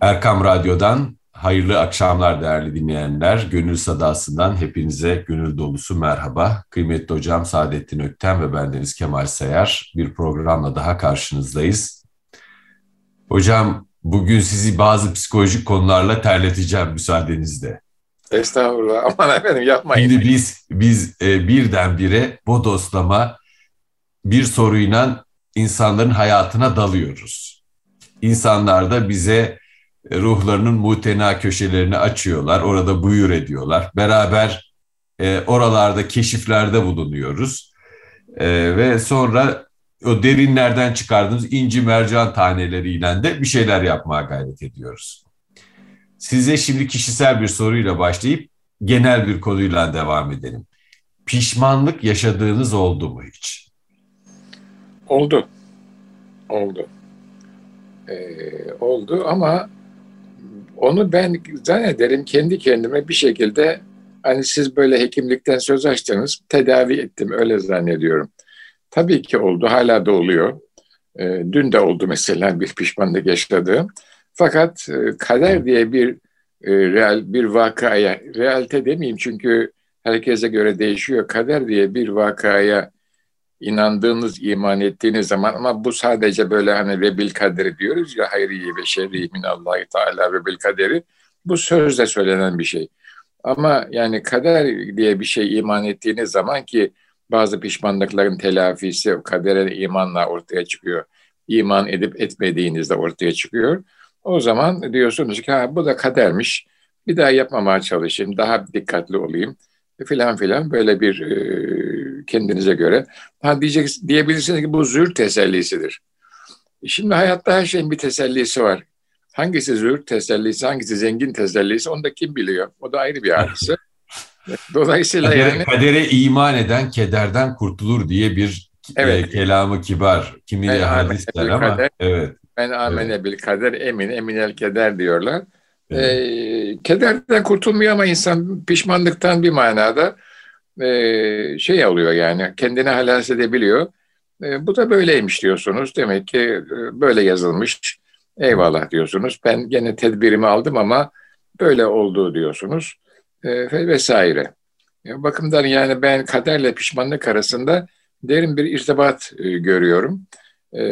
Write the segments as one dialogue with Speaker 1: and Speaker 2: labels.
Speaker 1: Erkam Radyo'dan hayırlı akşamlar değerli dinleyenler. Gönül Sadası'ndan hepinize gönül dolusu merhaba. Kıymetli hocam Saadettin Ökten ve bendeniz Kemal Sayar bir programla daha karşınızdayız. Hocam bugün sizi bazı psikolojik konularla terleteceğim müsaadenizle.
Speaker 2: Estağfurullah aman efendim yapmayın.
Speaker 1: Şimdi biz, biz e, birdenbire bodoslama bir soruyla insanların hayatına dalıyoruz. İnsanlar da bize ruhlarının muhtena köşelerini açıyorlar. Orada buyur ediyorlar. Beraber e, oralarda keşiflerde bulunuyoruz. E, ve sonra o derinlerden çıkardığımız inci mercan taneleriyle de bir şeyler yapmaya gayret ediyoruz. Size şimdi kişisel bir soruyla başlayıp genel bir konuyla devam edelim. Pişmanlık yaşadığınız oldu mu hiç?
Speaker 2: Oldu. Oldu. Ee, oldu ama onu ben zannederim kendi kendime bir şekilde hani siz böyle hekimlikten söz açtınız tedavi ettim öyle zannediyorum. Tabii ki oldu hala da oluyor. E, dün de oldu mesela bir pişmanlık yaşadığım. Fakat e, kader diye bir e, real bir vakaya, realite demeyeyim çünkü herkese göre değişiyor. Kader diye bir vakaya inandığınız, iman ettiğiniz zaman ama bu sadece böyle hani ve bil kaderi diyoruz ya hayri ve şerri minallahi teala ve bil kaderi bu sözle söylenen bir şey. Ama yani kader diye bir şey iman ettiğiniz zaman ki bazı pişmanlıkların telafisi kadere imanla ortaya çıkıyor. İman edip etmediğinizde ortaya çıkıyor. O zaman diyorsunuz ki ha, bu da kadermiş. Bir daha yapmamaya çalışayım, daha dikkatli olayım filan filan böyle bir e, kendinize göre. Ha diyecek diyebilirsiniz ki bu zür tesellisidir. Şimdi hayatta her şeyin bir tesellisi var. Hangisi zür tesellisi, hangisi zengin tesellisi onu da kim biliyor? O da ayrı bir hadise.
Speaker 1: Dolayısıyla kadere, yani... Kadere iman eden kederden kurtulur diye bir e, evet. e, kelamı kibar. Kimileri hadisler ama kader, evet.
Speaker 2: Ben amene evet. bil kader emin, emin el keder diyorlar. Evet. E, kederden kurtulmuyor ama insan pişmanlıktan bir manada e, şey alıyor yani kendini halas edebiliyor. E, bu da böyleymiş diyorsunuz. Demek ki e, böyle yazılmış. Eyvallah diyorsunuz. Ben gene tedbirimi aldım ama böyle oldu diyorsunuz. E, vesaire. E, bakımdan yani ben kaderle pişmanlık arasında derin bir irtibat e, görüyorum. E,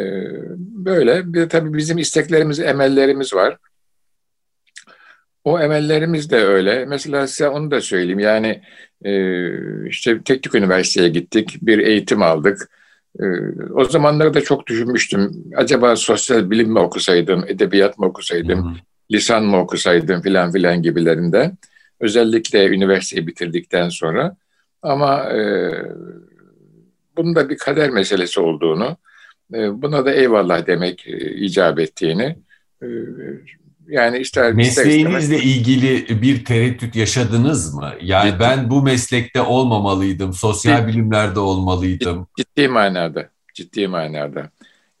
Speaker 2: böyle. Bir tabii bizim isteklerimiz, emellerimiz var. O emellerimiz de öyle. Mesela size onu da söyleyeyim. Yani e, işte teknik üniversiteye gittik, bir eğitim aldık. E, o zamanlarda da çok düşünmüştüm. Acaba sosyal bilim mi okusaydım, edebiyat mı okusaydım, hı hı. lisan mı okusaydım filan filan gibilerinde. Özellikle üniversiteyi bitirdikten sonra. Ama e, bunun da bir kader meselesi olduğunu, e, buna da eyvallah demek e, icap ettiğini e,
Speaker 1: yani ister Mesleğinizle ister ilgili bir tereddüt yaşadınız mı? Yani ciddi. ben bu meslekte olmamalıydım, sosyal ciddi, bilimlerde olmalıydım.
Speaker 2: Ciddi manada, ciddi manada.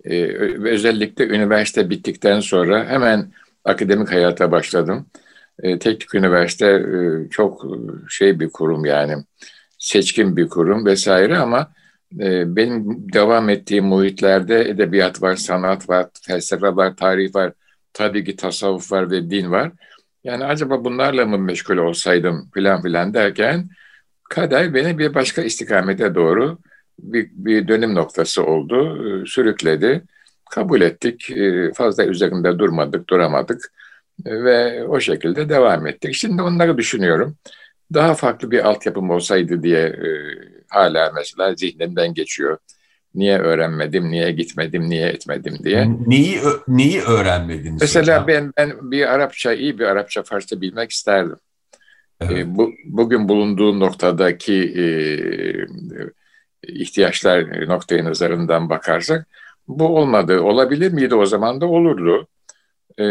Speaker 2: Ee, özellikle üniversite bittikten sonra hemen akademik hayata başladım. Ee, teknik üniversite e, çok şey bir kurum yani, seçkin bir kurum vesaire ama e, benim devam ettiğim muhitlerde edebiyat var, sanat var, felsefe var, tarih var tabii ki tasavvuf var ve din var. Yani acaba bunlarla mı meşgul olsaydım filan filan derken kader beni bir başka istikamete doğru bir, bir dönüm noktası oldu, e, sürükledi. Kabul ettik, e, fazla üzerinde durmadık, duramadık e, ve o şekilde devam ettik. Şimdi onları düşünüyorum. Daha farklı bir altyapım olsaydı diye hala mesela zihnimden geçiyor. Niye öğrenmedim, niye gitmedim, niye etmedim diye.
Speaker 1: Neyi neyi öğrenmediniz?
Speaker 2: Mesela hocam? ben ben bir Arapça, iyi bir Arapça, Farsça bilmek isterdim. Evet. E, bu, bugün bulunduğu noktadaki e, ihtiyaçlar noktayı nazarından bakarsak bu olmadı. Olabilir miydi o zaman da olurdu. E,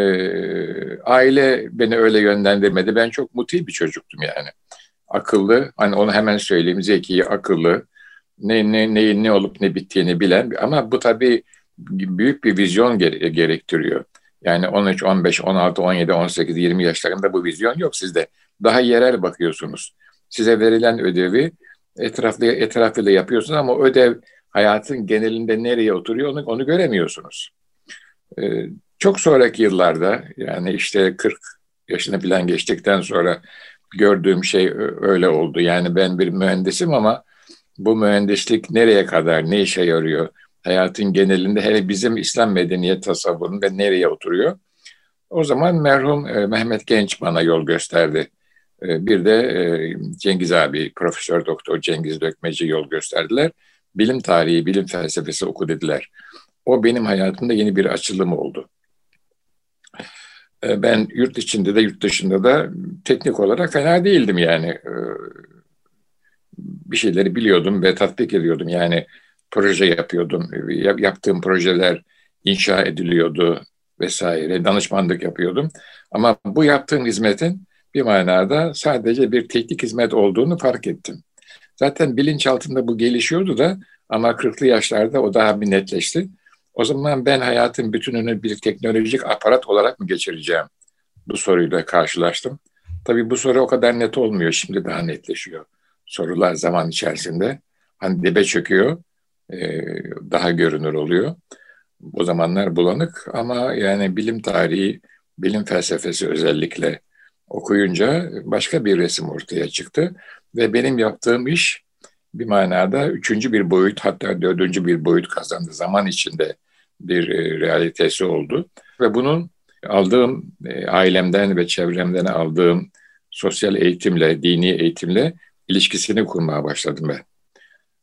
Speaker 2: aile beni öyle yönlendirmedi. Ben çok muti bir çocuktum yani. Akıllı, hani onu hemen söyleyeyim, zeki, akıllı, ne, ne, ne, ne olup ne bittiğini bilen ama bu tabii büyük bir vizyon gerektiriyor. Yani 13, 15, 16, 17, 18, 20 yaşlarında bu vizyon yok sizde. Daha yerel bakıyorsunuz. Size verilen ödevi etraflı etrafıyla yapıyorsunuz ama ödev hayatın genelinde nereye oturuyor onu, onu göremiyorsunuz. Ee, çok sonraki yıllarda yani işte 40 yaşını falan geçtikten sonra gördüğüm şey öyle oldu. Yani ben bir mühendisim ama bu mühendislik nereye kadar, ne işe yarıyor? Hayatın genelinde hele bizim İslam medeniyet tasavvurunda nereye oturuyor? O zaman merhum e, Mehmet Genç bana yol gösterdi. E, bir de e, Cengiz abi, Profesör Doktor Cengiz Dökmeci yol gösterdiler. Bilim tarihi, bilim felsefesi oku dediler. O benim hayatımda yeni bir açılım oldu. Ben yurt içinde de yurt dışında da teknik olarak fena değildim yani. Bir şeyleri biliyordum ve tatbik ediyordum. Yani proje yapıyordum. Yaptığım projeler inşa ediliyordu vesaire. Danışmanlık yapıyordum. Ama bu yaptığım hizmetin bir manada sadece bir teknik hizmet olduğunu fark ettim. Zaten bilinç altında bu gelişiyordu da ama 40'lı yaşlarda o daha bir netleşti. O zaman ben hayatın bütününü bir teknolojik aparat olarak mı geçireceğim? Bu soruyla karşılaştım. Tabii bu soru o kadar net olmuyor. Şimdi daha netleşiyor. Sorular zaman içerisinde. Hani dibe çöküyor. daha görünür oluyor. O zamanlar bulanık ama yani bilim tarihi, bilim felsefesi özellikle okuyunca başka bir resim ortaya çıktı. Ve benim yaptığım iş bir manada üçüncü bir boyut hatta dördüncü bir boyut kazandı. Zaman içinde bir e, realitesi oldu. Ve bunun aldığım e, ailemden ve çevremden aldığım sosyal eğitimle, dini eğitimle ilişkisini kurmaya başladım ben.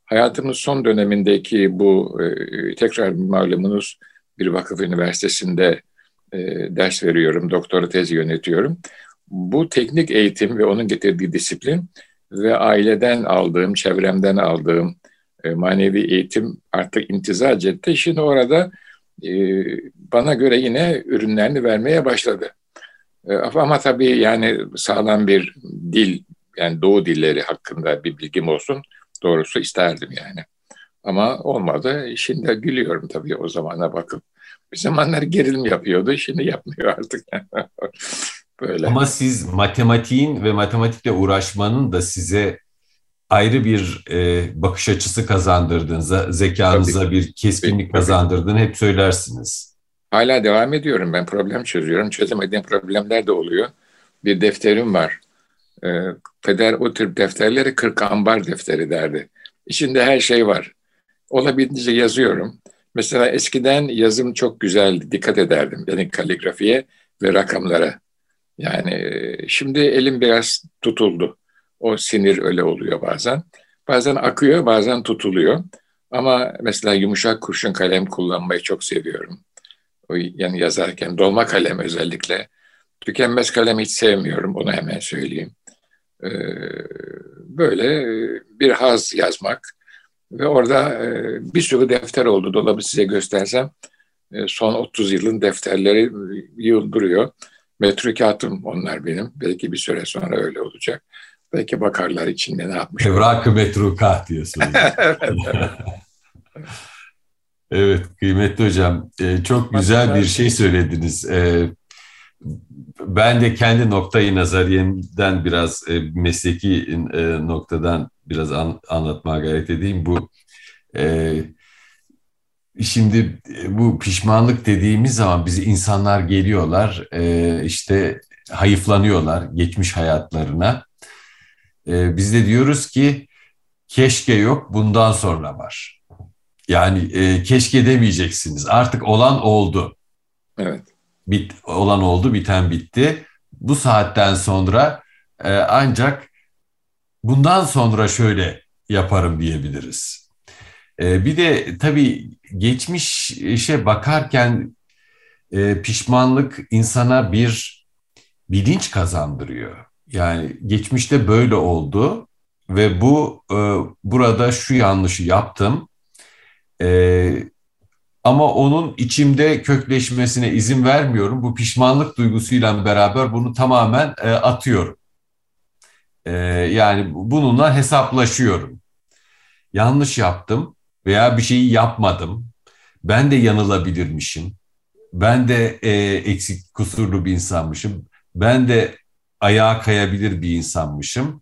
Speaker 2: Hayatımın son dönemindeki bu e, tekrar malumunuz bir vakıf üniversitesinde e, ders veriyorum, doktora tezi yönetiyorum. Bu teknik eğitim ve onun getirdiği disiplin ve aileden aldığım, çevremden aldığım e, manevi eğitim artık intizac etti. Şimdi orada e, bana göre yine ürünlerini vermeye başladı. E, ama tabii yani sağlam bir dil, yani doğu dilleri hakkında bir bilgim olsun doğrusu isterdim yani. Ama olmadı. Şimdi gülüyorum tabii o zamana bakıp. Bir zamanlar gerilim yapıyordu, şimdi yapmıyor artık.
Speaker 1: Böyle. Ama siz matematiğin ve matematikle uğraşmanın da size ayrı bir e, bakış açısı kazandırdığınızı, zekanıza Tabii. bir keskinlik Tabii. kazandırdığını hep söylersiniz.
Speaker 2: Hala devam ediyorum. Ben problem çözüyorum. Çözemediğim problemler de oluyor. Bir defterim var. E, Feder o tür defterleri 40 ambar defteri derdi. İçinde her şey var. Olabildiğince yazıyorum. Mesela eskiden yazım çok güzel, dikkat ederdim. Yani kaligrafiye ve rakamlara. Yani e, şimdi elim biraz tutuldu. O sinir öyle oluyor bazen. Bazen akıyor, bazen tutuluyor. Ama mesela yumuşak kurşun kalem kullanmayı çok seviyorum. Yani yazarken dolma kalem özellikle. Tükenmez kalem hiç sevmiyorum, onu hemen söyleyeyim. Ee, böyle bir haz yazmak ve orada e, bir sürü defter oldu. Dolabı size göstersem e, son 30 yılın defterleri yıl duruyor. Metrikatım onlar benim. Belki bir süre sonra öyle olacak. Belki bakarlar içinde ne yapmış.
Speaker 1: Evrak-ı metrukat diyorsunuz. evet, kıymetli hocam. E, çok güzel bir şey söylediniz. E, ben de kendi noktayı nazariyemden biraz e, mesleki noktadan biraz anlatmaya gayret edeyim. Bu Şimdi bu pişmanlık dediğimiz zaman bizi insanlar geliyorlar, işte hayıflanıyorlar geçmiş hayatlarına e, biz de diyoruz ki keşke yok bundan sonra var. Yani e, keşke demeyeceksiniz. Artık olan oldu.
Speaker 2: Evet.
Speaker 1: Bit, olan oldu, biten bitti. Bu saatten sonra e, ancak bundan sonra şöyle yaparım diyebiliriz. E, bir de tabii geçmişe bakarken e, pişmanlık insana bir bilinç kazandırıyor. Yani geçmişte böyle oldu ve bu e, burada şu yanlışı yaptım. E, ama onun içimde kökleşmesine izin vermiyorum. Bu pişmanlık duygusuyla beraber bunu tamamen e, atıyorum. E, yani bununla hesaplaşıyorum. Yanlış yaptım veya bir şeyi yapmadım. Ben de yanılabilirmişim. Ben de e, eksik kusurlu bir insanmışım. Ben de ayağa kayabilir bir insanmışım.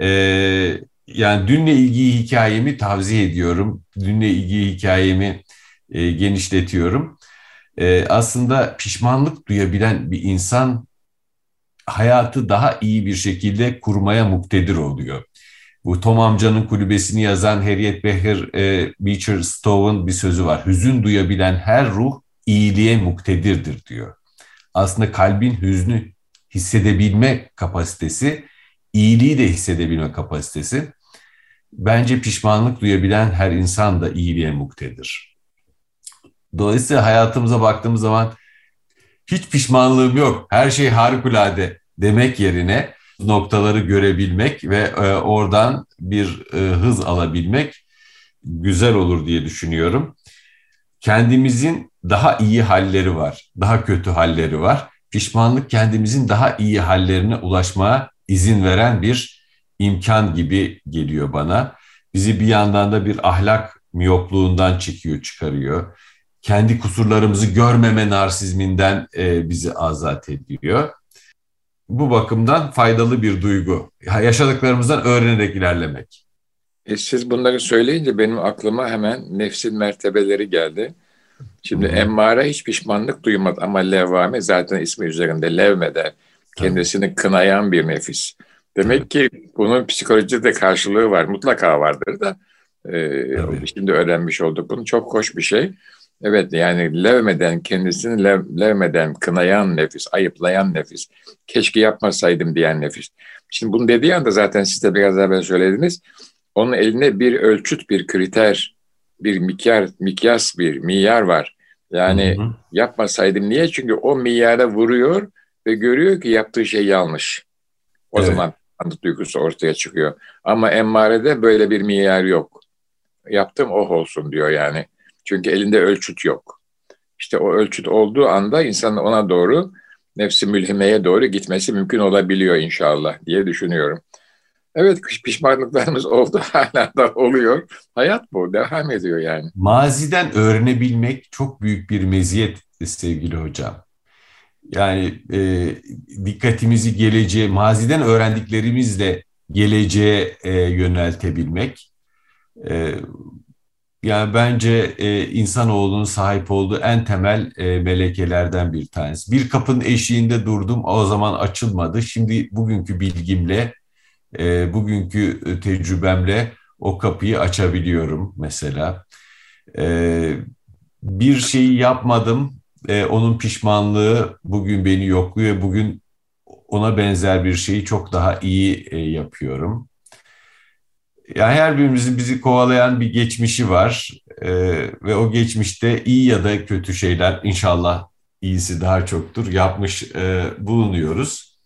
Speaker 1: Ee, yani dünle ilgili hikayemi tavsiye ediyorum. Dünle ilgili hikayemi e, genişletiyorum. e, aslında pişmanlık duyabilen bir insan hayatı daha iyi bir şekilde kurmaya muktedir oluyor. Bu Tom amcanın kulübesini yazan Harriet Becher, e, Beecher Stowe'un bir sözü var. Hüzün duyabilen her ruh iyiliğe muktedirdir diyor. Aslında kalbin hüznü hissedebilme kapasitesi, iyiliği de hissedebilme kapasitesi. Bence pişmanlık duyabilen her insan da iyiliğe muktedir. Dolayısıyla hayatımıza baktığımız zaman hiç pişmanlığım yok, her şey harikulade demek yerine noktaları görebilmek ve e, oradan bir e, hız alabilmek güzel olur diye düşünüyorum. Kendimizin daha iyi halleri var, daha kötü halleri var. Pişmanlık kendimizin daha iyi hallerine ulaşmaya izin veren bir imkan gibi geliyor bana. Bizi bir yandan da bir ahlak miyopluğundan çekiyor, çıkarıyor. Kendi kusurlarımızı görmeme narsizminden e, bizi azat ediyor bu bakımdan faydalı bir duygu. Yaşadıklarımızdan öğrenerek ilerlemek.
Speaker 2: E siz bunları söyleyince benim aklıma hemen nefsin mertebeleri geldi. Şimdi hmm. emmare hiç pişmanlık duymadı ama levvame zaten ismi üzerinde levmede kendisini kınayan bir nefis. Demek ki bunun psikolojide karşılığı var. Mutlaka vardır da. E, şimdi öğrenmiş olduk. Bunu çok hoş bir şey. Evet yani levmeden kendisini lev, levmeden kınayan nefis, ayıplayan nefis, keşke yapmasaydım diyen nefis. Şimdi bunu dediği anda zaten siz de biraz evvel söylediniz. Onun eline bir ölçüt, bir kriter, bir mikyar, mikyas, bir miyar var. Yani hı hı. yapmasaydım niye? Çünkü o miyara vuruyor ve görüyor ki yaptığı şey yanlış. O evet. zaman anlık duygusu ortaya çıkıyor. Ama emmarede böyle bir miyar yok. Yaptım oh olsun diyor yani. Çünkü elinde ölçüt yok. İşte o ölçüt olduğu anda insanın ona doğru nefsi mülhimeye doğru gitmesi mümkün olabiliyor inşallah diye düşünüyorum. Evet pişmanlıklarımız oldu hala da oluyor. Hayat bu devam ediyor yani.
Speaker 1: Maziden öğrenebilmek çok büyük bir meziyet sevgili hocam. Yani e, dikkatimizi geleceğe, maziden öğrendiklerimizle geleceğe e, yöneltebilmek. E, yani bence e, insanoğlunun sahip olduğu en temel e, melekelerden bir tanesi. Bir kapının eşiğinde durdum, o zaman açılmadı. Şimdi bugünkü bilgimle, e, bugünkü e, tecrübemle o kapıyı açabiliyorum mesela. E, bir şeyi yapmadım, e, onun pişmanlığı bugün beni yokluyor. Bugün ona benzer bir şeyi çok daha iyi e, yapıyorum. Yani her birimizin bizi kovalayan bir geçmişi var ee, ve o geçmişte iyi ya da kötü şeyler inşallah iyisi daha çoktur yapmış e, bulunuyoruz.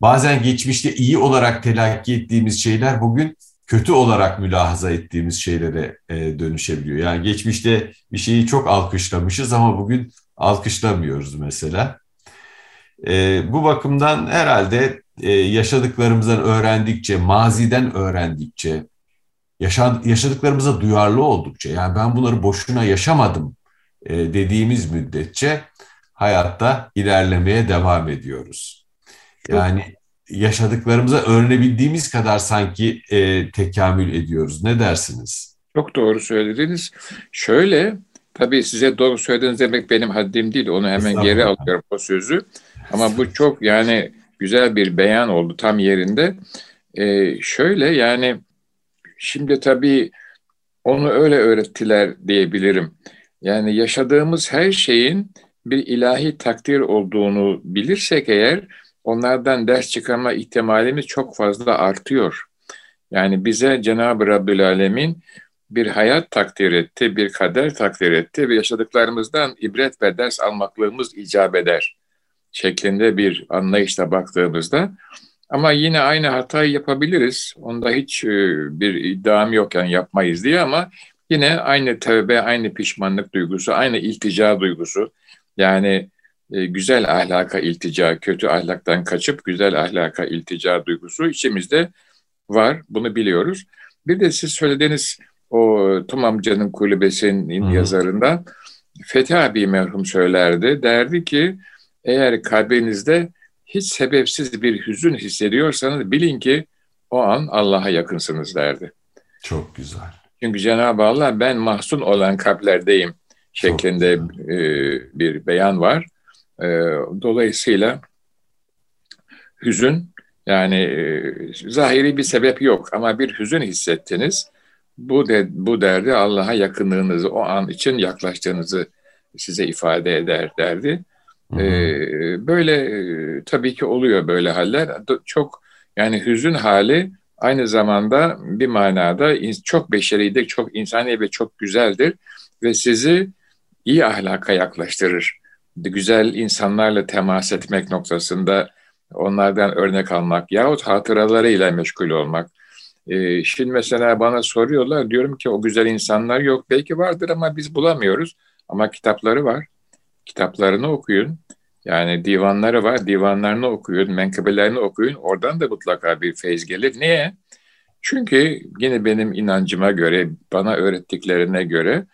Speaker 1: Bazen geçmişte iyi olarak telakki ettiğimiz şeyler bugün kötü olarak mülahaza ettiğimiz şeylere e, dönüşebiliyor. Yani geçmişte bir şeyi çok alkışlamışız ama bugün alkışlamıyoruz mesela. E, bu bakımdan herhalde e, yaşadıklarımızdan öğrendikçe, maziden öğrendikçe, yaşad yaşadıklarımıza duyarlı oldukça, yani ben bunları boşuna yaşamadım e, dediğimiz müddetçe hayatta ilerlemeye devam ediyoruz. Yani yaşadıklarımıza öğrenebildiğimiz kadar sanki e, tekamül ediyoruz. Ne dersiniz?
Speaker 2: Çok doğru söylediniz. Şöyle, tabii size doğru söylediğiniz demek benim haddim değil. Onu hemen geri alıyorum o sözü. Ama bu çok yani güzel bir beyan oldu tam yerinde. Ee, şöyle yani şimdi tabii onu öyle öğrettiler diyebilirim. Yani yaşadığımız her şeyin bir ilahi takdir olduğunu bilirsek eğer onlardan ders çıkarma ihtimalimiz çok fazla artıyor. Yani bize Cenab-ı Rabbül Alemin bir hayat takdir etti, bir kader takdir etti ve yaşadıklarımızdan ibret ve ders almaklığımız icap eder şeklinde bir anlayışla baktığımızda ama yine aynı hatayı yapabiliriz. Onda hiç e, bir iddiam yok yani yapmayız diye ama yine aynı tövbe, aynı pişmanlık duygusu, aynı iltica duygusu. Yani e, güzel ahlaka iltica, kötü ahlaktan kaçıp güzel ahlaka iltica duygusu içimizde var. Bunu biliyoruz. Bir de siz söylediğiniz o Tom amcanın kulübesinin hmm. yazarından Fethi abi merhum söylerdi. Derdi ki eğer kalbinizde hiç sebepsiz bir hüzün hissediyorsanız bilin ki o an Allah'a yakınsınız derdi.
Speaker 1: Çok güzel.
Speaker 2: Çünkü Cenab-ı Allah ben mahzun olan kalplerdeyim, şeklinde e, bir beyan var. E, dolayısıyla hüzün yani e, zahiri bir sebep yok ama bir hüzün hissettiniz. Bu de, bu derdi Allah'a yakınlığınızı o an için yaklaştığınızı size ifade eder derdi. Ee, böyle e, tabii ki oluyor böyle haller. Çok yani hüzün hali aynı zamanda bir manada çok beşeridir, çok insani ve çok güzeldir ve sizi iyi ahlaka yaklaştırır. Güzel insanlarla temas etmek noktasında onlardan örnek almak yahut hatıralarıyla meşgul olmak. Ee, şimdi mesela bana soruyorlar, diyorum ki o güzel insanlar yok. Belki vardır ama biz bulamıyoruz. Ama kitapları var. Kitaplarını okuyun. Yani divanları var. Divanlarını okuyun, menkıbelerini okuyun. Oradan da mutlaka bir feyz gelir. Niye? Çünkü yine benim inancıma göre, bana öğrettiklerine göre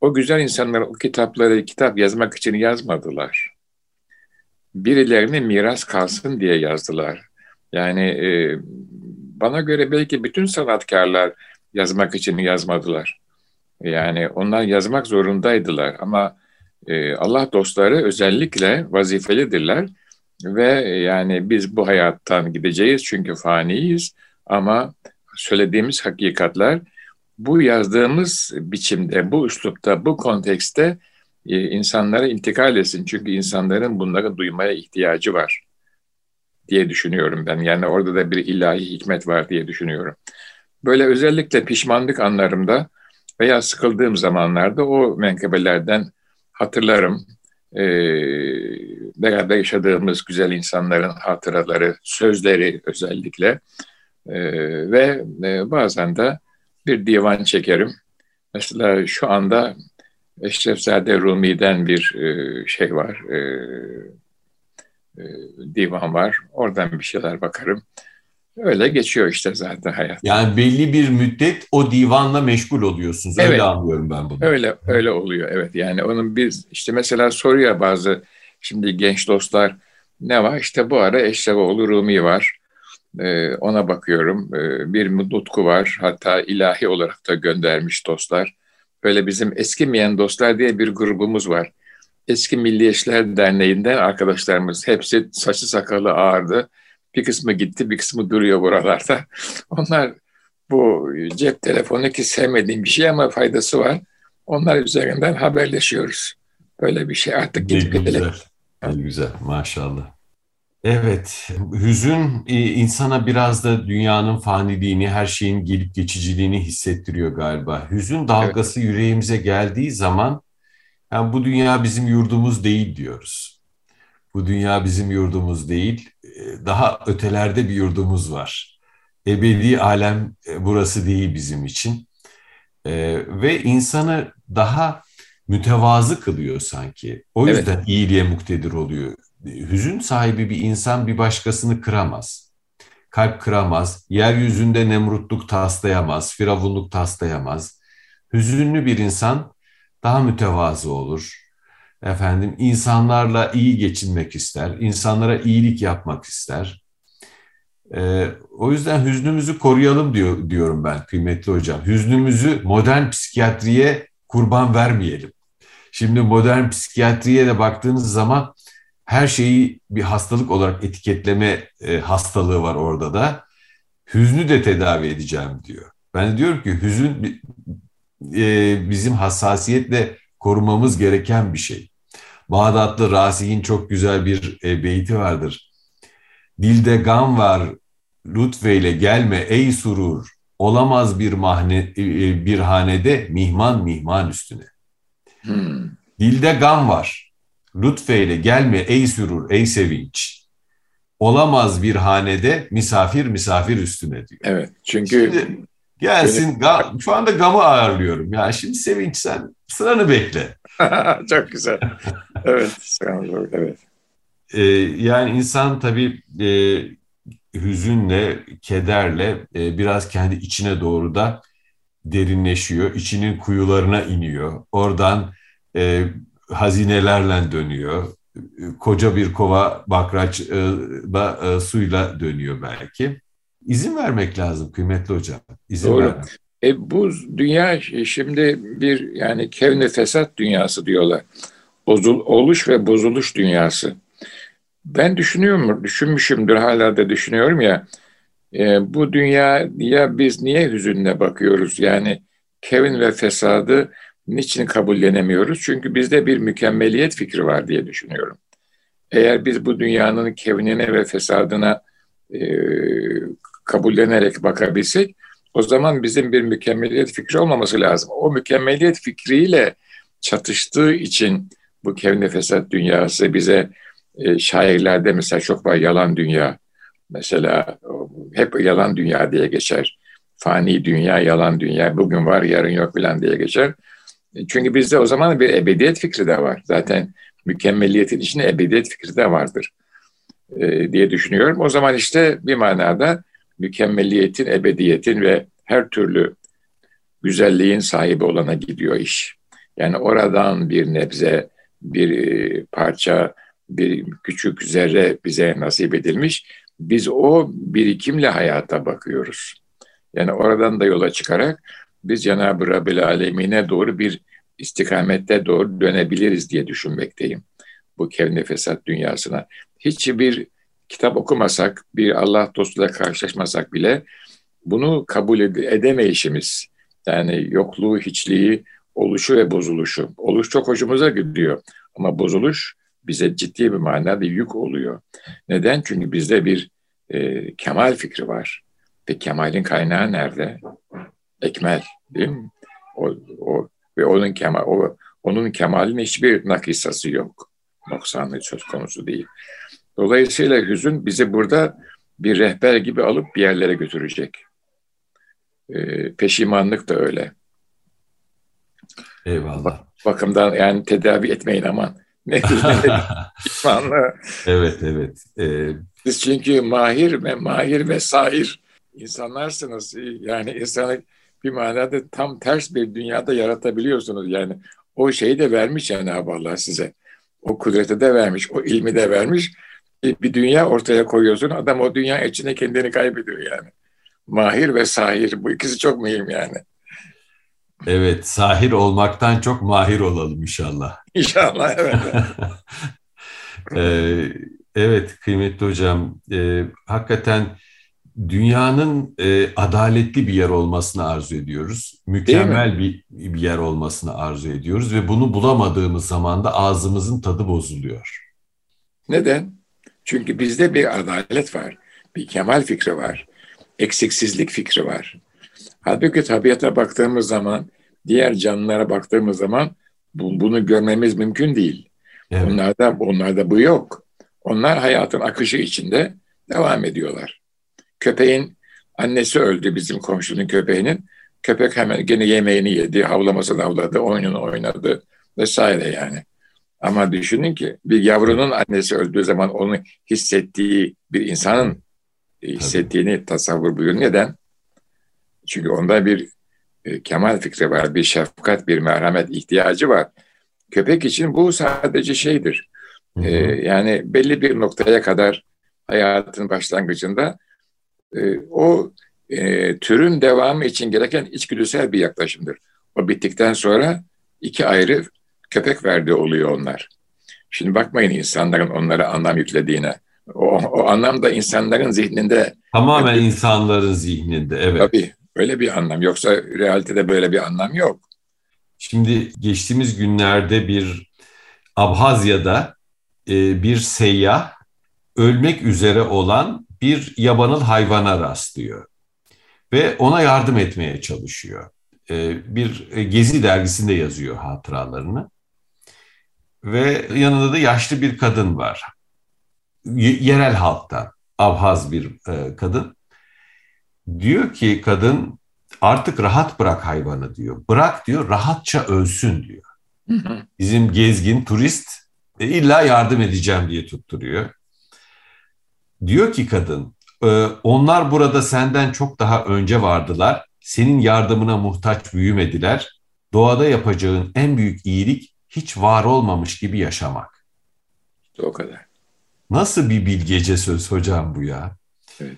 Speaker 2: o güzel insanlar o kitapları kitap yazmak için yazmadılar. Birilerine miras kalsın diye yazdılar. Yani e, bana göre belki bütün sanatkarlar yazmak için yazmadılar. Yani onlar yazmak zorundaydılar ama e, Allah dostları özellikle vazifelidirler ve yani biz bu hayattan gideceğiz çünkü faniyiz ama söylediğimiz hakikatler bu yazdığımız biçimde, bu üslupta, bu kontekste e, insanlara intikal etsin. Çünkü insanların bunları duymaya ihtiyacı var diye düşünüyorum ben. Yani orada da bir ilahi hikmet var diye düşünüyorum. Böyle özellikle pişmanlık anlarımda veya sıkıldığım zamanlarda o menkebelerden hatırlarım. Ee, beraber yaşadığımız güzel insanların hatıraları, sözleri özellikle ee, ve e, bazen de bir divan çekerim. Mesela şu anda Eşrefzade Rumi'den bir e, şey var, e, e, divan var. Oradan bir şeyler bakarım. Öyle geçiyor işte zaten hayat.
Speaker 1: Yani belli bir müddet o divanla meşgul oluyorsunuz. Öyle evet, anlıyorum ben bunu.
Speaker 2: Öyle öyle oluyor evet. Yani onun biz işte mesela soruyor bazı şimdi genç dostlar ne var? İşte bu ara Eşrefoğlu Rumi var. Ee, ona bakıyorum. Ee, bir nutku var. Hatta ilahi olarak da göndermiş dostlar. Böyle bizim eskimeyen dostlar diye bir grubumuz var. Eski Milliyetçiler Derneği'nden arkadaşlarımız hepsi saçı sakalı ağırdı bir kısmı gitti, bir kısmı duruyor buralarda. Onlar bu cep telefonu ki sevmediğim bir şey ama faydası var. Onlar üzerinden haberleşiyoruz. Böyle bir şey artık
Speaker 1: gidip güzel. Ne güzel maşallah. Evet, hüzün e, insana biraz da dünyanın faniliğini, her şeyin gelip geçiciliğini hissettiriyor galiba. Hüzün dalgası evet. yüreğimize geldiği zaman yani bu dünya bizim yurdumuz değil diyoruz. Bu dünya bizim yurdumuz değil daha ötelerde bir yurdumuz var. Ebedi alem e, burası değil bizim için. E, ve insanı daha mütevazı kılıyor sanki. O yüzden evet. iyiliğe muktedir oluyor. Hüzün sahibi bir insan bir başkasını kıramaz. Kalp kıramaz, yeryüzünde nemrutluk taslayamaz, firavunluk taslayamaz. Hüzünlü bir insan daha mütevazı olur efendim insanlarla iyi geçinmek ister, insanlara iyilik yapmak ister. Ee, o yüzden hüznümüzü koruyalım diyor diyorum ben kıymetli hocam. Hüznümüzü modern psikiyatriye kurban vermeyelim. Şimdi modern psikiyatriye de baktığınız zaman her şeyi bir hastalık olarak etiketleme e, hastalığı var orada da. Hüznü de tedavi edeceğim diyor. Ben diyorum ki hüzün e, bizim hassasiyetle korumamız gereken bir şey. Bağdatlı Rasi'nin çok güzel bir e, beyti vardır. Dilde gam var lütfeyle gelme ey surur. Olamaz bir mahne, e, e, bir hanede mihman mihman üstüne. Hmm. Dilde gam var. Lütfeyle gelme ey surur, ey sevinç. Olamaz bir hanede misafir misafir üstüne diyor.
Speaker 2: Evet çünkü
Speaker 1: Şimdi, gelsin gam, şu anda gamı ağırlıyorum. Ya şimdi sevinç sen sıranı bekle.
Speaker 2: Çok güzel. Evet, evet.
Speaker 1: Ee, yani insan tabii e, hüzünle, kederle e, biraz kendi içine doğru da derinleşiyor. İçinin kuyularına iniyor. Oradan e, hazinelerle dönüyor. Koca bir kova bakraçla e, suyla dönüyor belki. İzin vermek lazım kıymetli hocam. İzin
Speaker 2: Doğru.
Speaker 1: Vermek.
Speaker 2: E bu dünya şimdi bir yani kevni fesat dünyası diyorlar. Bozul, oluş ve bozuluş dünyası. Ben düşünüyorum, düşünmüşümdür hala da düşünüyorum ya. E, bu dünyaya biz niye hüzünle bakıyoruz? Yani kevin ve fesadı niçin kabullenemiyoruz? Çünkü bizde bir mükemmeliyet fikri var diye düşünüyorum. Eğer biz bu dünyanın kevinine ve fesadına e, kabullenerek bakabilsek o zaman bizim bir mükemmeliyet fikri olmaması lazım. O mükemmeliyet fikriyle çatıştığı için bu kevni fesat dünyası bize e, şairlerde mesela çok var yalan dünya. Mesela hep yalan dünya diye geçer. Fani dünya, yalan dünya, bugün var yarın yok falan diye geçer. E, çünkü bizde o zaman bir ebediyet fikri de var. Zaten mükemmeliyetin içinde ebediyet fikri de vardır e, diye düşünüyorum. O zaman işte bir manada mükemmeliyetin, ebediyetin ve her türlü güzelliğin sahibi olana gidiyor iş. Yani oradan bir nebze, bir e, parça, bir küçük zerre bize nasip edilmiş. Biz o birikimle hayata bakıyoruz. Yani oradan da yola çıkarak biz Cenab-ı Rabbil Alemine doğru bir istikamette doğru dönebiliriz diye düşünmekteyim. Bu kevni fesat dünyasına. Hiçbir kitap okumasak, bir Allah dostuyla karşılaşmasak bile bunu kabul edemeyişimiz, yani yokluğu, hiçliği, oluşu ve bozuluşu. Oluş çok hoşumuza gidiyor ama bozuluş bize ciddi bir manada yük oluyor. Neden? Çünkü bizde bir e, kemal fikri var. Ve kemalin kaynağı nerede? Ekmel, değil mi? O, o ve onun kemal, o, onun kemalin hiçbir nakisası yok. Noksanlığı söz konusu değil. Dolayısıyla hüzün bizi burada bir rehber gibi alıp bir yerlere götürecek. E, peşimanlık da öyle.
Speaker 1: Eyvallah. Bak,
Speaker 2: bakımdan yani tedavi etmeyin aman. Ne
Speaker 1: pişmanlığı. evet evet. Ee...
Speaker 2: Siz çünkü mahir ve mahir ve sahir insanlarsınız. Yani insanı bir manada tam ters bir dünyada yaratabiliyorsunuz. Yani o şeyi de vermiş Cenab-ı Allah size. O kudreti de vermiş, o ilmi de vermiş. Bir dünya ortaya koyuyorsun. Adam o dünya içinde kendini kaybediyor yani. Mahir ve sahir. Bu ikisi çok mühim yani.
Speaker 1: Evet, sahir olmaktan çok mahir olalım inşallah.
Speaker 2: İnşallah, evet.
Speaker 1: ee, evet, kıymetli hocam. E, hakikaten dünyanın e, adaletli bir yer olmasını arzu ediyoruz. Mükemmel bir, bir yer olmasını arzu ediyoruz ve bunu bulamadığımız zaman da ağzımızın tadı bozuluyor.
Speaker 2: Neden? Çünkü bizde bir adalet var, bir kemal fikri var, eksiksizlik fikri var. Halbuki tabiata baktığımız zaman, diğer canlılara baktığımız zaman bu, bunu görmemiz mümkün değil. Evet. Onlarda, onlarda bu yok. Onlar hayatın akışı içinde devam ediyorlar. Köpeğin annesi öldü bizim komşunun köpeğinin. Köpek hemen gene yemeğini yedi, havlamasını havladı, oyununu oynadı vesaire yani. Ama düşünün ki bir yavrunun annesi öldüğü zaman onu hissettiği bir insanın hissettiğini tasavvur buyurun. Neden? Çünkü onda bir e, kemal fikri var, bir şefkat, bir merhamet ihtiyacı var. Köpek için bu sadece şeydir. E, yani belli bir noktaya kadar hayatın başlangıcında e, o e, türün devamı için gereken içgüdüsel bir yaklaşımdır. O bittikten sonra iki ayrı köpek verdiği oluyor onlar. Şimdi bakmayın insanların onlara anlam yüklediğine. O, o anlam da insanların zihninde.
Speaker 1: Tamamen yani, insanların zihninde, evet.
Speaker 2: Tabii, öyle bir anlam. Yoksa realitede böyle bir anlam yok.
Speaker 1: Şimdi geçtiğimiz günlerde bir Abhazya'da e, bir seyyah ölmek üzere olan bir yabanıl hayvana rastlıyor ve ona yardım etmeye çalışıyor. E, bir Gezi dergisinde yazıyor hatıralarını ve yanında da yaşlı bir kadın var. yerel halktan, Abhaz bir e, kadın. Diyor ki kadın artık rahat bırak hayvanı diyor. Bırak diyor rahatça ölsün diyor. Bizim gezgin turist e, illa yardım edeceğim diye tutturuyor. Diyor ki kadın e, onlar burada senden çok daha önce vardılar. Senin yardımına muhtaç büyümediler. Doğada yapacağın en büyük iyilik hiç var olmamış gibi yaşamak.
Speaker 2: İşte o kadar.
Speaker 1: Nasıl bir bilgece söz hocam bu ya? Evet.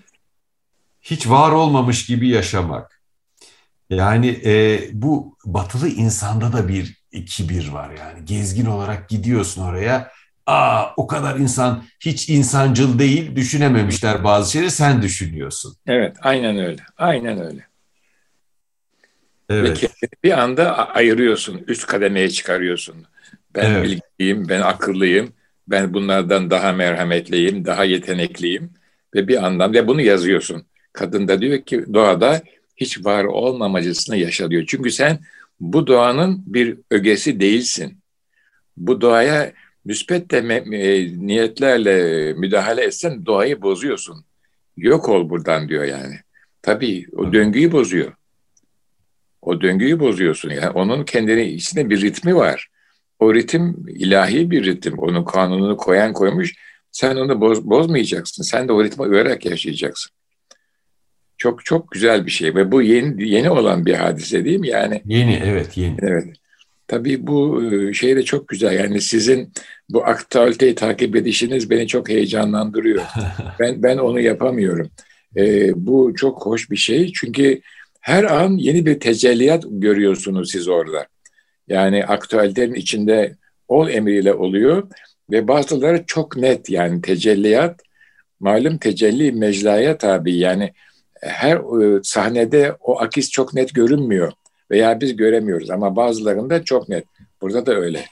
Speaker 1: Hiç var olmamış gibi yaşamak. Yani e, bu batılı insanda da bir kibir var yani. Gezgin olarak gidiyorsun oraya. Aa o kadar insan hiç insancıl değil düşünememişler bazı şeyleri sen düşünüyorsun.
Speaker 2: Evet aynen öyle. Aynen öyle. Evet. Ve bir anda ayırıyorsun. Üst kademeye çıkarıyorsun. Ben evet. bilgiliyim, ben akıllıyım, ben bunlardan daha merhametliyim, daha yetenekliyim. Ve bir anlamda bunu yazıyorsun. Kadın da diyor ki doğada hiç var olmamacısını yaşa diyor. Çünkü sen bu doğanın bir ögesi değilsin. Bu doğaya müspet de e, niyetlerle müdahale etsen doğayı bozuyorsun. Yok ol buradan diyor yani. Tabii o döngüyü bozuyor. O döngüyü bozuyorsun. Yani onun kendine içinde bir ritmi var. O ritim ilahi bir ritim. Onun kanununu koyan koymuş. Sen onu boz, bozmayacaksın. Sen de o ritme uyarak yaşayacaksın. Çok çok güzel bir şey ve bu yeni yeni olan bir hadise değil mi? Yani
Speaker 1: yeni evet yeni.
Speaker 2: Evet. Tabii bu e, şey de çok güzel. Yani sizin bu aktualiteyi takip edişiniz beni çok heyecanlandırıyor. ben ben onu yapamıyorum. Ee, bu çok hoş bir şey. Çünkü her an yeni bir tecelliyat görüyorsunuz siz orada. Yani aktüelitenin içinde ol emriyle oluyor ve bazıları çok net yani tecelliyat malum tecelli meclaya tabi yani her e, sahnede o akis çok net görünmüyor veya biz göremiyoruz ama bazılarında çok net. Burada da öyle.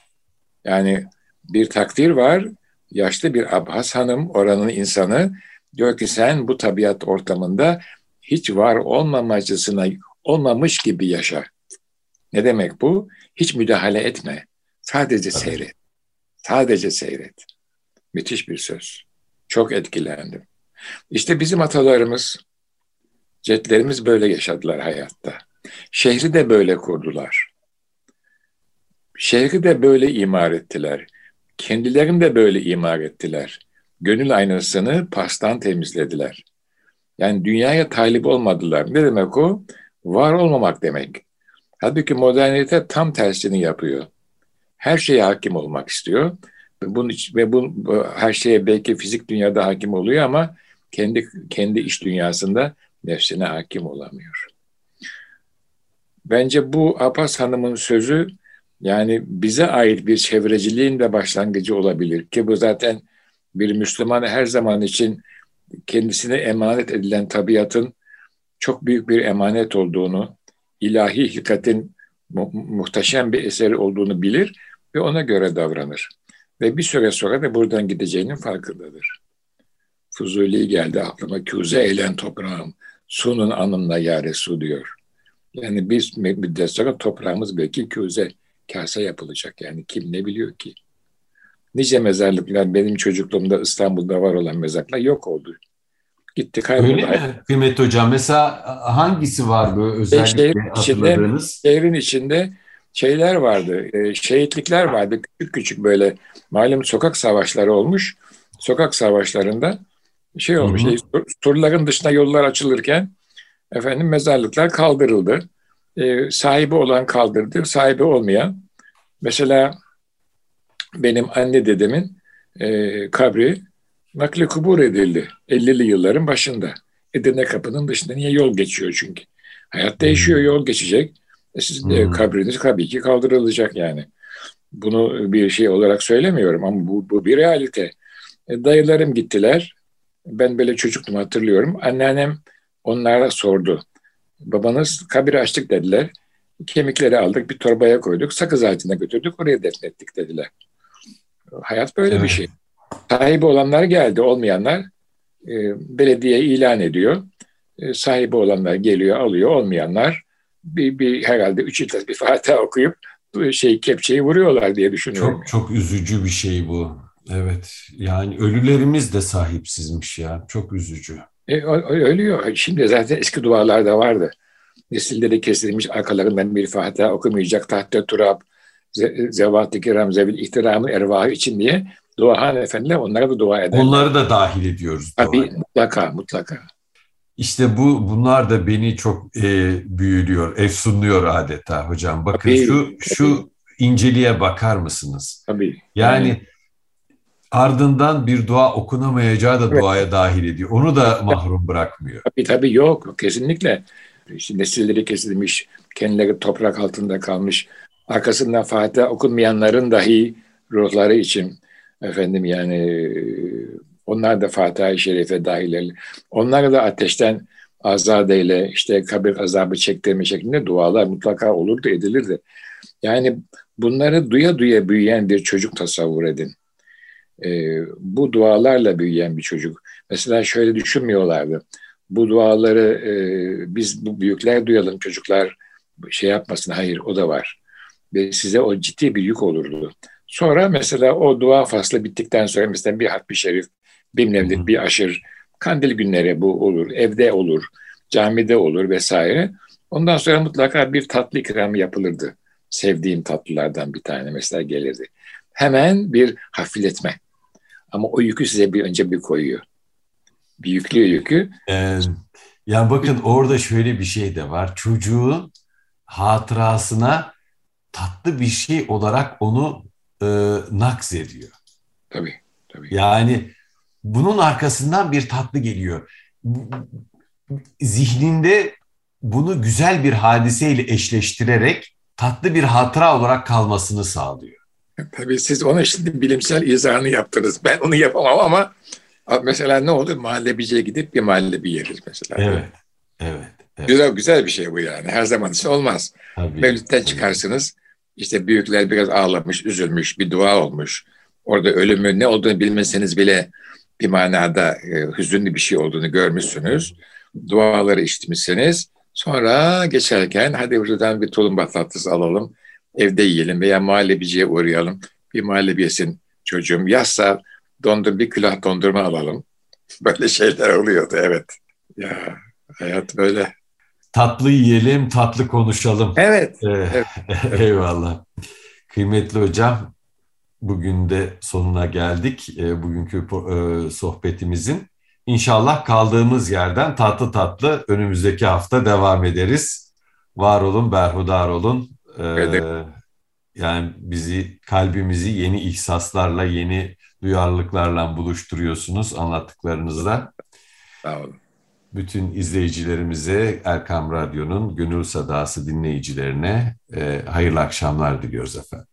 Speaker 2: Yani bir takdir var. Yaşlı bir Abbas Hanım oranın insanı diyor ki sen bu tabiat ortamında hiç var olmamacısına olmamış gibi yaşa. Ne demek bu? Hiç müdahale etme. Sadece seyret. Sadece seyret. Müthiş bir söz. Çok etkilendim. İşte bizim atalarımız, cetlerimiz böyle yaşadılar hayatta. Şehri de böyle kurdular. Şehri de böyle imar ettiler. Kendilerini de böyle imar ettiler. Gönül aynasını pastan temizlediler. Yani dünyaya talip olmadılar. Ne demek o? Var olmamak demek. Halbuki modernite tam tersini yapıyor. Her şeye hakim olmak istiyor. Bunun, ve bu her şeye belki fizik dünyada hakim oluyor ama kendi kendi iş dünyasında nefsine hakim olamıyor. Bence bu Apas Hanım'ın sözü yani bize ait bir çevreciliğin de başlangıcı olabilir ki bu zaten bir Müslüman her zaman için kendisine emanet edilen tabiatın çok büyük bir emanet olduğunu, ilahi hikatin mu- muhteşem bir eseri olduğunu bilir ve ona göre davranır. Ve bir süre sonra da buradan gideceğinin farkındadır. Fuzuli geldi aklıma, küze eğlen toprağım, sunun anımla yare su diyor. Yani biz müddet sonra toprağımız belki küze, kase yapılacak. Yani kim ne biliyor ki? Nice mezarlıklar benim çocukluğumda İstanbul'da var olan mezarlıklar yok oldu. Gitti kayboldu. Öyle
Speaker 1: mi kıymetli hocam? Mesela hangisi var bu özellikle şehrin hatırladığınız?
Speaker 2: Içinde, şehrin içinde şeyler vardı, e, şehitlikler vardı. Küçük küçük böyle malum sokak savaşları olmuş. Sokak savaşlarında şey olmuş, hı hı. Şey, surların dışına yollar açılırken efendim mezarlıklar kaldırıldı. E, sahibi olan kaldırdı, sahibi olmayan. Mesela benim anne dedemin e, kabri nakli kubur edildi 50'li yılların başında. Edirne kapının dışında niye yol geçiyor çünkü. Hayat değişiyor, hmm. yol geçecek. E sizin hmm. kabriniz tabii ki kaldırılacak yani. Bunu bir şey olarak söylemiyorum ama bu, bu bir realite. E, dayılarım gittiler. Ben böyle çocuktum hatırlıyorum. Anneannem onlara sordu. Babanız kabir açtık dediler. Kemikleri aldık bir torbaya koyduk. Sakız ağacına götürdük oraya defnettik dediler. Hayat böyle evet. bir şey. Sahibi olanlar geldi, olmayanlar e, belediye ilan ediyor. E, sahibi olanlar geliyor, alıyor, olmayanlar bir, bir herhalde üç yıl bir Fatiha okuyup şey kepçeyi vuruyorlar diye düşünüyorum.
Speaker 1: Çok çok üzücü bir şey bu. Evet. Yani ölülerimiz de sahipsizmiş ya. Çok üzücü.
Speaker 2: E, ölüyor. Şimdi zaten eski dualarda vardı. Nesilleri kesilmiş arkalarından bir Fatiha okumayacak tahta turab zevat-ı kiram zevil ihtiramı ervahı için diye duahan efendiler onlara da dua eder.
Speaker 1: Onları da dahil ediyoruz.
Speaker 2: Tabii duaya. mutlaka mutlaka.
Speaker 1: İşte bu bunlar da beni çok e, büyülüyor, efsunluyor adeta hocam. Bakın tabii, şu tabii. şu inceliğe bakar mısınız?
Speaker 2: Tabii.
Speaker 1: Yani, yani ardından bir dua okunamayacağı da evet. duaya dahil ediyor. Onu da mahrum bırakmıyor.
Speaker 2: Tabii tabii yok kesinlikle. işte nesilleri kesilmiş, kendileri toprak altında kalmış, arkasından Fatiha okunmayanların dahi ruhları için efendim yani onlar da Fatiha-i Şerife dahil. Onlar da ateşten azadeyle işte kabir azabı çektirme şeklinde dualar mutlaka olurdu edilirdi. Yani bunları duya duya büyüyen bir çocuk tasavvur edin. Ee, bu dualarla büyüyen bir çocuk. Mesela şöyle düşünmüyorlardı. Bu duaları e, biz bu büyükler duyalım çocuklar şey yapmasın. Hayır o da var. Ve size o ciddi bir yük olurdu. Sonra mesela o dua faslı bittikten sonra mesela bir hatmi şerif, bir mevlid, bir aşır, kandil günleri bu olur, evde olur, camide olur vesaire. Ondan sonra mutlaka bir tatlı ikramı yapılırdı. Sevdiğim tatlılardan bir tane mesela gelirdi. Hemen bir hafifletme. Ama o yükü size bir önce bir koyuyor. Bir yüklüyor yükü.
Speaker 1: Ee, yani bakın orada şöyle bir şey de var. Çocuğun hatırasına tatlı bir şey olarak onu e, nakz ediyor.
Speaker 2: Tabii, tabii.
Speaker 1: Yani bunun arkasından bir tatlı geliyor. Zihninde bunu güzel bir hadiseyle eşleştirerek tatlı bir hatıra olarak kalmasını sağlıyor.
Speaker 2: Tabii siz ona şimdi bilimsel izahını yaptınız. Ben onu yapamam ama mesela ne olur mahallebiciye gidip bir mahallebi yeriz mesela.
Speaker 1: Evet, evet. evet.
Speaker 2: Güzel güzel bir şey bu yani. Her zaman için olmaz. Tabii, Mevlütten çıkarsınız. İşte büyükler biraz ağlamış, üzülmüş, bir dua olmuş. Orada ölümü ne olduğunu bilmeseniz bile bir manada e, hüzünlü bir şey olduğunu görmüşsünüz. Duaları içmişsiniz. Sonra geçerken hadi buradan bir tulumba tatlısı alalım. Evde yiyelim veya muhallebiciye uğrayalım. Bir muhallebi yesin çocuğum. Yazsa dondur bir külah dondurma alalım. Böyle şeyler oluyordu evet. Ya hayat böyle.
Speaker 1: Tatlı yiyelim, tatlı konuşalım.
Speaker 2: Evet. Ee,
Speaker 1: evet. Eyvallah. Kıymetli hocam, bugün de sonuna geldik. E, bugünkü e, sohbetimizin. İnşallah kaldığımız yerden tatlı tatlı önümüzdeki hafta devam ederiz. Var olun, berhudar olun. Ee, evet. Yani bizi, kalbimizi yeni ihsaslarla, yeni duyarlılıklarla buluşturuyorsunuz anlattıklarınızla.
Speaker 2: Sağ olun.
Speaker 1: Bütün izleyicilerimize Erkam Radyo'nun Gönül Sadası dinleyicilerine e, hayırlı akşamlar diliyoruz efendim.